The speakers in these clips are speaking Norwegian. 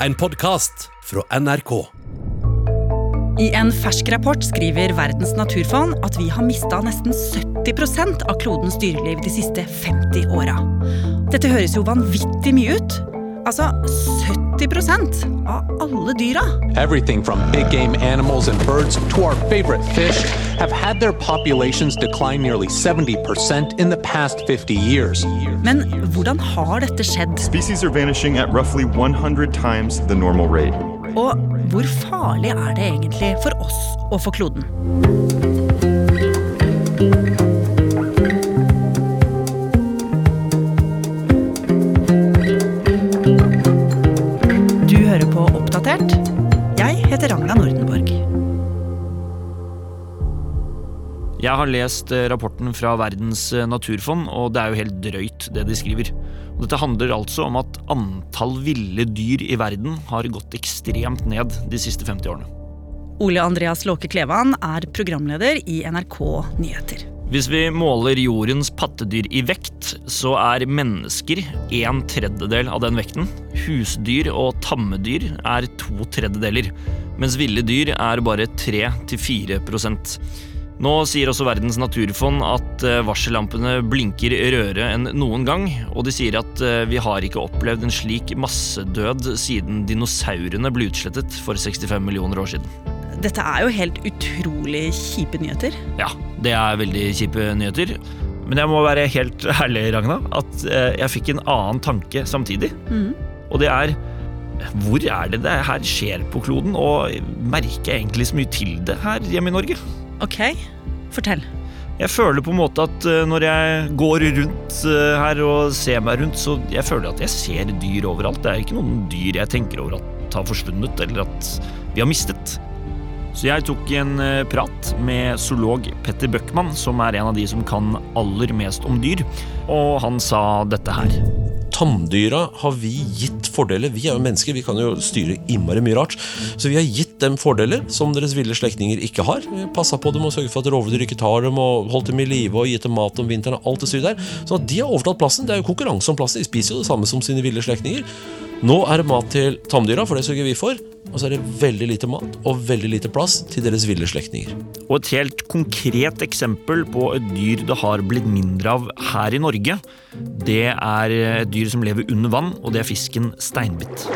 en podkast fra NRK. I en fersk rapport skriver Verdens naturfond at vi har mista nesten 70% av klodens dyreliv de siste 50 åra. Dette høres jo vanvittig mye ut. Altså 70 av alle dyra. Everything from big game animals and birds to our favorite fish have had their populations decline nearly 70% in the past 50 years. Men hvordan har dette skjedd? Species are vanishing at roughly 100 times the normal rate. Og hvor farlig er det egentlig for oss og for kloden? Oppdatert. Jeg heter Ragna Nordenborg. Jeg har lest eh, rapporten fra Verdens eh, naturfond, og det er jo helt drøyt, det de skriver. Dette handler altså om at antall ville dyr i verden har gått ekstremt ned de siste 50 årene. Ole Andreas Låke Klevan er programleder i NRK Nyheter. Hvis vi måler jordens pattedyr i vekt, så er mennesker en tredjedel av den vekten. Husdyr og tammedyr er to tredjedeler, mens ville dyr er bare 3-4 Nå sier også Verdens naturfond at eh, varsellampene blinker rødere enn noen gang, og de sier at eh, vi har ikke opplevd en slik massedød siden dinosaurene ble utslettet for 65 millioner år siden. Dette er jo helt utrolig kjipe nyheter. Ja, det er veldig kjipe nyheter. Men jeg må være helt ærlig, Ragna, at eh, jeg fikk en annen tanke samtidig. Og det er hvor er det det her skjer på kloden, og merker jeg egentlig så mye til det her hjemme i Norge? Ok, fortell. Jeg føler på en måte at eh, når jeg går rundt eh, her og ser meg rundt, så jeg føler at jeg ser dyr overalt. Det er ikke noen dyr jeg tenker over at har forsvunnet, eller at vi har mistet. Så jeg tok en eh, prat med zoolog Petter Bøckmann, som er en av de som kan aller mest om dyr, og han sa dette her. Tanndyra har vi gitt fordeler. Vi er jo mennesker, vi kan jo styre innmari mye rart. Så vi har gitt dem fordeler som deres ville slektninger ikke har. Passa på dem og sørget for at rovdyr ikke tar dem, og holdt dem i live og gitt dem mat om vinteren. og alt det styret der. Så de har overtatt plassen. Det er jo konkurranse om plassen. De spiser jo det samme som sine ville slektninger. Nå er det mat til tamdyra, for det sørger vi for. Og så er det veldig lite mat og veldig lite plass til deres ville slektninger. Og et helt konkret eksempel på et dyr det har blitt mindre av her i Norge, det er et dyr som lever under vann, og det er fisken steinbitt.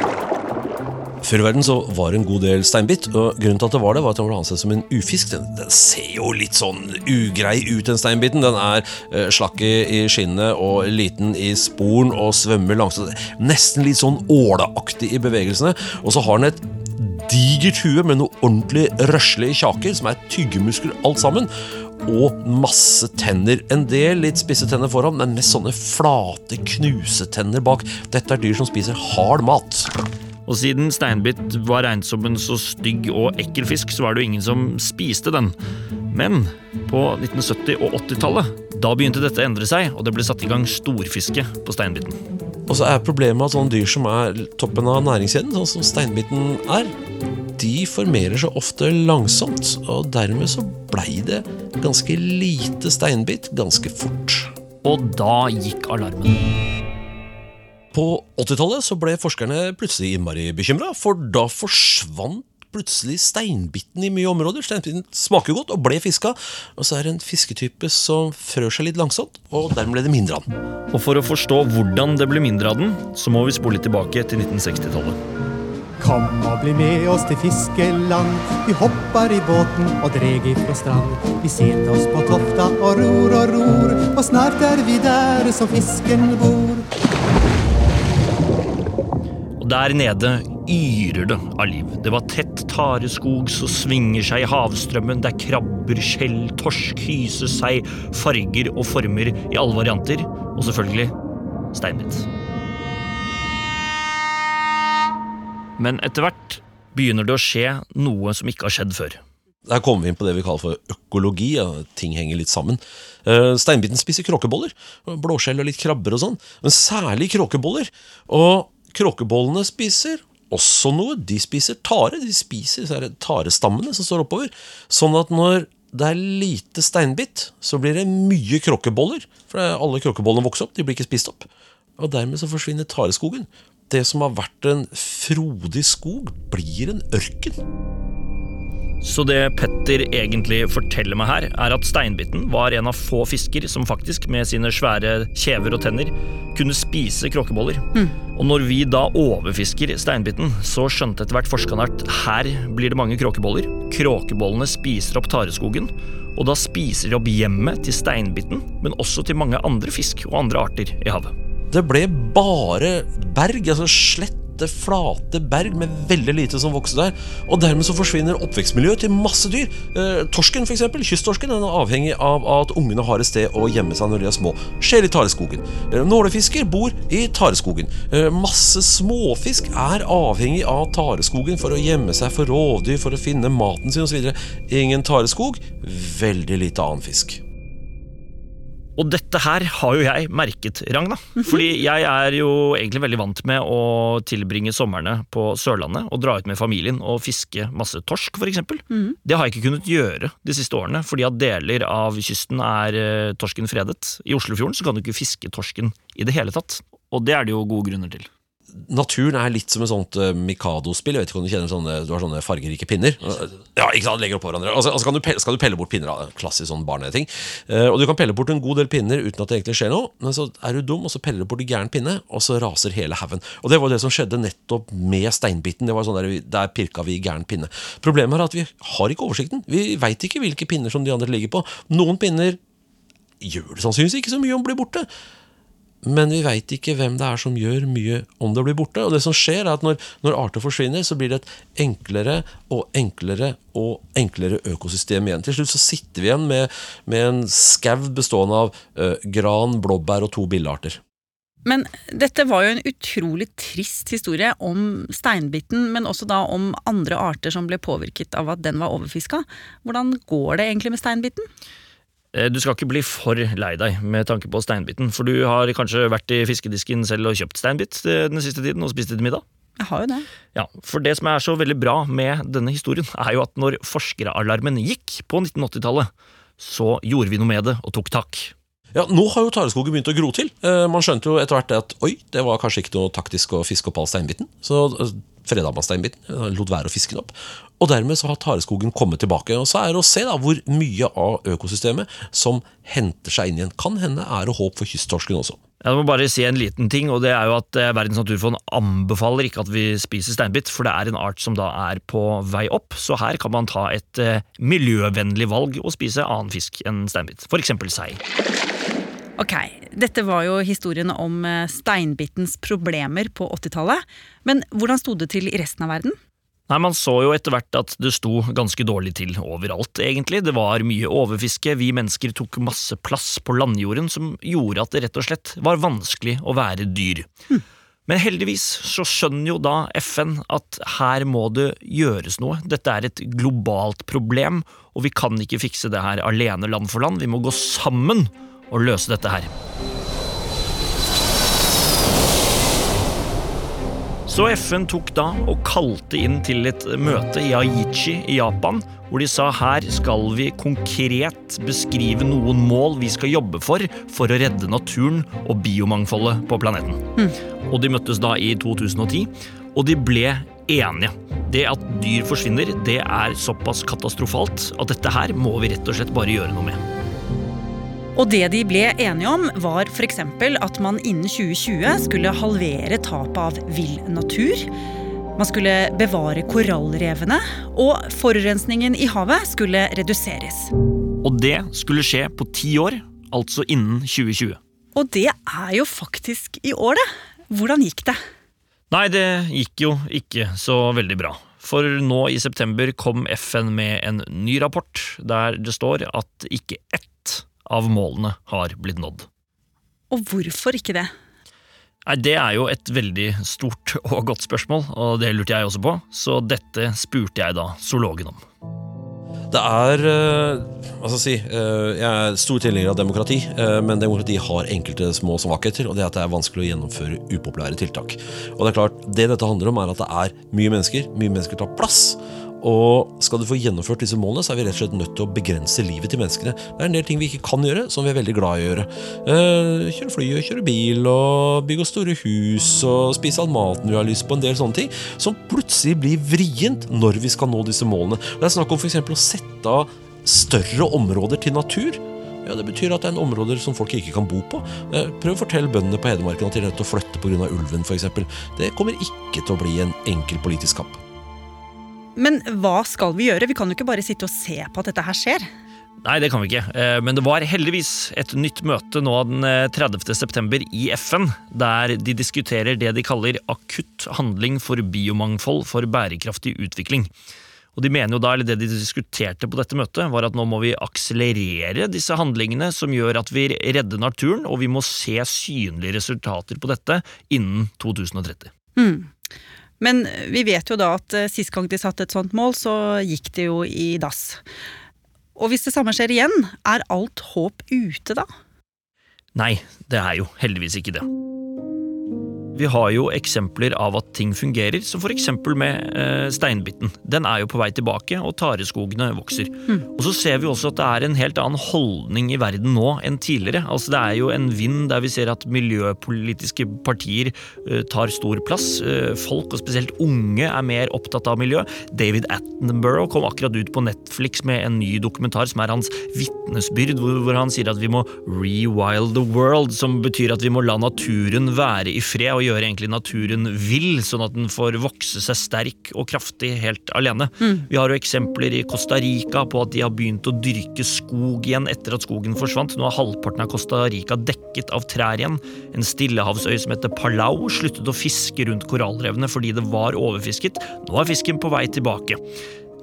Før i verden så var det en god del steinbitt, og grunnen til at det var det, var at den ble ansett som en ufisk. Den, den ser jo litt sånn ugrei ut, den steinbitten. Den er uh, slakk i skinnet og liten i sporen og svømmer langsomt. Nesten litt sånn åleaktig i bevegelsene. Og så har den et digert hue med noe ordentlig røslige kjaker, som er tyggemuskler alt sammen. Og masse tenner. En del litt spisse tenner foran, men mest sånne flate knusetenner bak. Dette er dyr som spiser hard mat. Og siden steinbitt var regnet som en så stygg og ekkel fisk, så var det jo ingen som spiste den. Men på 1970- og 80-tallet, da begynte dette å endre seg, og det ble satt i gang storfiske på steinbitten. Og så er problemet at sånne dyr som er toppen av næringskjeden, sånn som steinbitten er, de formerer seg ofte langsomt, og dermed så blei det ganske lite steinbitt ganske fort. Og da gikk alarmen. På 80-tallet så ble forskerne plutselig innmari bekymra, for da forsvant plutselig steinbitten i mye områder. Steinbitten smaker godt og ble fiska, og så er det en fisketype som frør seg litt langsomt, og dermed ble det mindre av den. Og for å forstå hvordan det ble mindre av den, så må vi spole litt tilbake til 1960-tallet. Kom og bli med oss til fiskeland. Vi hopper i båten og dreg ifra strand. Vi seter oss på tofta og ror og ror, og snart er vi der som fisken bor. Der nede yrer det av liv. Det var tett tareskog som svinger seg i havstrømmen, der krabber, skjell, torsk hyser seg, farger og former i alle varianter, og selvfølgelig steinbitt. Men etter hvert begynner det å skje noe som ikke har skjedd før. Der kommer vi inn på det vi kaller for økologi. Ja. Ting henger litt sammen. Steinbiten Steinbitten spiser kråkeboller. Blåskjell og litt krabber og sånn. Men særlig kråkeboller. Og kråkebollene spiser også noe. De spiser tare. De spiser tarestammene som står oppover. Sånn at når det er lite steinbitt, så blir det mye kråkeboller. For alle kråkebollene vokser opp, de blir ikke spist opp. Og dermed så forsvinner tareskogen. det som har vært en frodig skog, blir en ørken. Så det Petter egentlig forteller meg her, er at steinbitten var en av få fisker som faktisk, med sine svære kjever og tenner, kunne spise kråkeboller. Og når vi da overfisker steinbitten, så skjønte etter hvert forskerne at her blir det mange kråkeboller. Kråkebollene spiser opp tareskogen, og da spiser de opp hjemmet til steinbitten, men også til mange andre fisk og andre arter i havet. Det ble bare berg, altså slette, flate berg med veldig lite som vokser der. Og dermed så forsvinner oppvekstmiljøet til masse dyr. Eh, torsken, eksempel, kysttorsken, den er avhengig av at ungene har et sted å gjemme seg når de er små. Skjer i tareskogen. Eh, nålefisker bor i tareskogen. Eh, masse småfisk er avhengig av tareskogen for å gjemme seg for rovdyr, for å finne maten sin osv. Ingen tareskog, veldig lite annen fisk. Og dette her har jo jeg merket, Ragna. Fordi jeg er jo egentlig veldig vant med å tilbringe somrene på Sørlandet og dra ut med familien og fiske masse torsk, for eksempel. Det har jeg ikke kunnet gjøre de siste årene, fordi at deler av kysten er eh, torsken fredet. I Oslofjorden så kan du ikke fiske torsken i det hele tatt. Og det er det jo gode grunner til. Naturen er litt som et sånt uh, Mikado-spill. Jeg vet ikke om Du kjenner sånne Du har sånne fargerike pinner. Ja, ikke sant, legger opp hverandre Og så altså kan du pelle, skal du pelle bort pinner. da. Klassisk sånn barneting. Uh, og du kan pelle bort en god del pinner uten at det egentlig skjer noe. Men så er du dum, og så peller du bort en gæren pinne, og så raser hele haugen. Og det var det som skjedde nettopp med steinbiten. Det var sånn Der, der pirka vi i gæren pinne. Problemet er at vi har ikke oversikten. Vi veit ikke hvilke pinner som de andre ligger på. Noen pinner gjør det sannsynligvis ikke så mye om å blir borte. Men vi veit ikke hvem det er som gjør mye om det blir borte. Og det som skjer er at når, når arter forsvinner, så blir det et enklere og enklere og enklere økosystem igjen. Til slutt så sitter vi igjen med, med en skau bestående av ø, gran, blåbær og to billearter. Men dette var jo en utrolig trist historie om steinbiten, men også da om andre arter som ble påvirket av at den var overfiska. Hvordan går det egentlig med steinbiten? Eh, Du skal ikke bli for lei deg med tanke på steinbiten, for du har kanskje vært i fiskedisken selv og kjøpt steinbit eh, den siste tiden og spist det til middag? Jeg har jo det. Ja, for det som er så veldig bra med denne historien, er jo at når forskeralarmen gikk på 1980-tallet, så gjorde vi noe med det og tok tak. Ja, Nå har jo tareskogen begynt å gro til. Eh, Man skjønte jo etter hvert at oi, det var kanskje ikke noe taktisk å fiske opp all steinbiten. Så eh, freda man steinbiten, lot være å fiske den opp. Og dermed så har tareskogen kommet tilbake. Og så er det å se da hvor mye av økosystemet som henter seg inn igjen. Kan hende er det håp for kysttorsken også. Jeg må bare si en liten ting, og det er jo at eh, Verdens naturfond anbefaler ikke at vi spiser steinbit, for det er en art som da er på vei opp, så her kan man ta et miljøvennlig valg og spise annen fisk enn steinbit, eksempel sei. Ok, dette var jo historien om eh, steinbitens problemer på 80-tallet. Men hvordan sto det til i resten av verden? Nei, Man så jo etter hvert at det sto ganske dårlig til overalt, egentlig. Det var mye overfiske, vi mennesker tok masse plass på landjorden som gjorde at det rett og slett var vanskelig å være dyr. Men heldigvis så skjønner jo da FN at her må det gjøres noe. Dette er et globalt problem, og vi kan ikke fikse det her alene land for land. Vi må gå sammen og løse dette her. Så FN tok da og kalte inn til et møte i Aichi i Japan, hvor de sa her skal vi konkret beskrive noen mål vi skal jobbe for for å redde naturen og biomangfoldet på planeten. Og de møttes da i 2010, og de ble enige. Det at dyr forsvinner, det er såpass katastrofalt at dette her må vi rett og slett bare gjøre noe med. Og det de ble enige om, var f.eks. at man innen 2020 skulle halvere tapet av vill natur. Man skulle bevare korallrevene, og forurensningen i havet skulle reduseres. Og det skulle skje på ti år, altså innen 2020. Og det er jo faktisk i år, det. Hvordan gikk det? Nei, det gikk jo ikke så veldig bra. For nå i september kom FN med en ny rapport der det står at ikke ett av målene har blitt nådd. Og hvorfor ikke det? Nei, Det er jo et veldig stort og godt spørsmål, og det lurte jeg også på, så dette spurte jeg da zoologen om. Det er eh, Hva skal jeg si eh, Jeg er stor tilhenger av demokrati, eh, men demokrati har enkelte små svakheter, og det er at det er vanskelig å gjennomføre upopulære tiltak. Og Det er klart, det dette handler om, er at det er mye mennesker. Mye mennesker tar plass. Og skal du få gjennomført disse målene, så er vi rett og slett nødt til å begrense livet til menneskene. Det er en del ting vi ikke kan gjøre, som vi er veldig glad i å gjøre. Eh, kjøre fly og kjøre bil og bygge store hus og spise all maten vi har lyst på. En del sånne ting som plutselig blir vrient når vi skal nå disse målene. Det er snakk om eksempel å sette av større områder til natur. Ja, Det betyr at det er en områder som folk ikke kan bo på. Eh, Prøv å fortelle bøndene på Hedmarken at de er nødt til å flytte pga. ulven f.eks. Det kommer ikke til å bli en enkel politisk kamp. Men hva skal vi gjøre? Vi kan jo ikke bare sitte og se på at dette her skjer. Nei, det kan vi ikke. Eh, Men det var heldigvis et nytt møte nå den eh, 30. september i FN, der de diskuterer det de kaller akutt handling for biomangfold for bærekraftig utvikling. Og de mener jo da, eller Det de diskuterte på dette møtet, var at nå må vi akselerere disse handlingene som gjør at vi redder naturen, og vi må se synlige resultater på dette innen 2030. Men vi vet jo da at eh, sist gang de satte et sånt mål, så gikk det jo i dass. Og hvis det samme skjer igjen, er alt håp ute da? Nei, det er jo heldigvis ikke det. Vi har jo eksempler av at ting fungerer, som eksempel med eh, steinbitten. Den er jo på vei tilbake, og tareskogene vokser. Og så ser vi også at det er en helt annen holdning i verden nå enn tidligere. Altså Det er jo en vind der vi ser at miljøpolitiske partier eh, tar stor plass. Eh, folk, og spesielt unge, er mer opptatt av miljø. David Attenborough kom akkurat ut på Netflix med en ny dokumentar som er hans vitnesbyrd, hvor, hvor han sier at vi må rewild the world, som betyr at vi må la naturen være i fred og gjøre egentlig naturen vill, sånn at den får vokse seg sterk og kraftig helt alene. Vi har jo eksempler i Costa Rica på at de har begynt å dyrke skog igjen etter at skogen forsvant. Nå er halvparten av Costa Rica dekket av trær igjen. En stillehavsøy som heter Palau sluttet å fiske rundt korallrevene fordi det var overfisket. Nå er fisken på vei tilbake.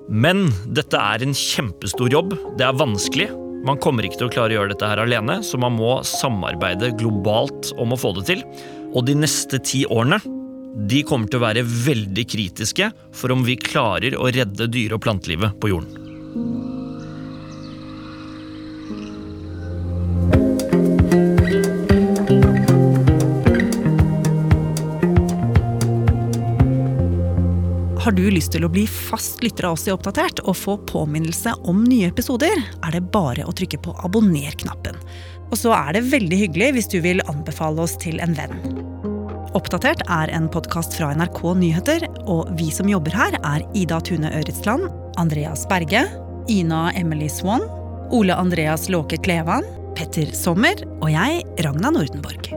Men dette er en kjempestor jobb. Det er vanskelig. Man kommer ikke til å klare å gjøre dette her alene, så man må samarbeide globalt om å få det til. Og de neste ti årene de kommer til å være veldig kritiske for om vi klarer å redde dyre- og plantelivet på jorden. Du lyst til å bli fast lytter av oss i Oppdatert og få påminnelse om nye episoder, er det bare å trykke på abonner-knappen. Og så er det veldig hyggelig hvis du vil anbefale oss til en venn. Oppdatert er en podkast fra NRK Nyheter, og vi som jobber her, er Ida Tune Øretsland, Andreas Berge, Ina Emily Swann, Ole Andreas Låke Klevan, Petter Sommer og jeg, Ragna Nordenborg.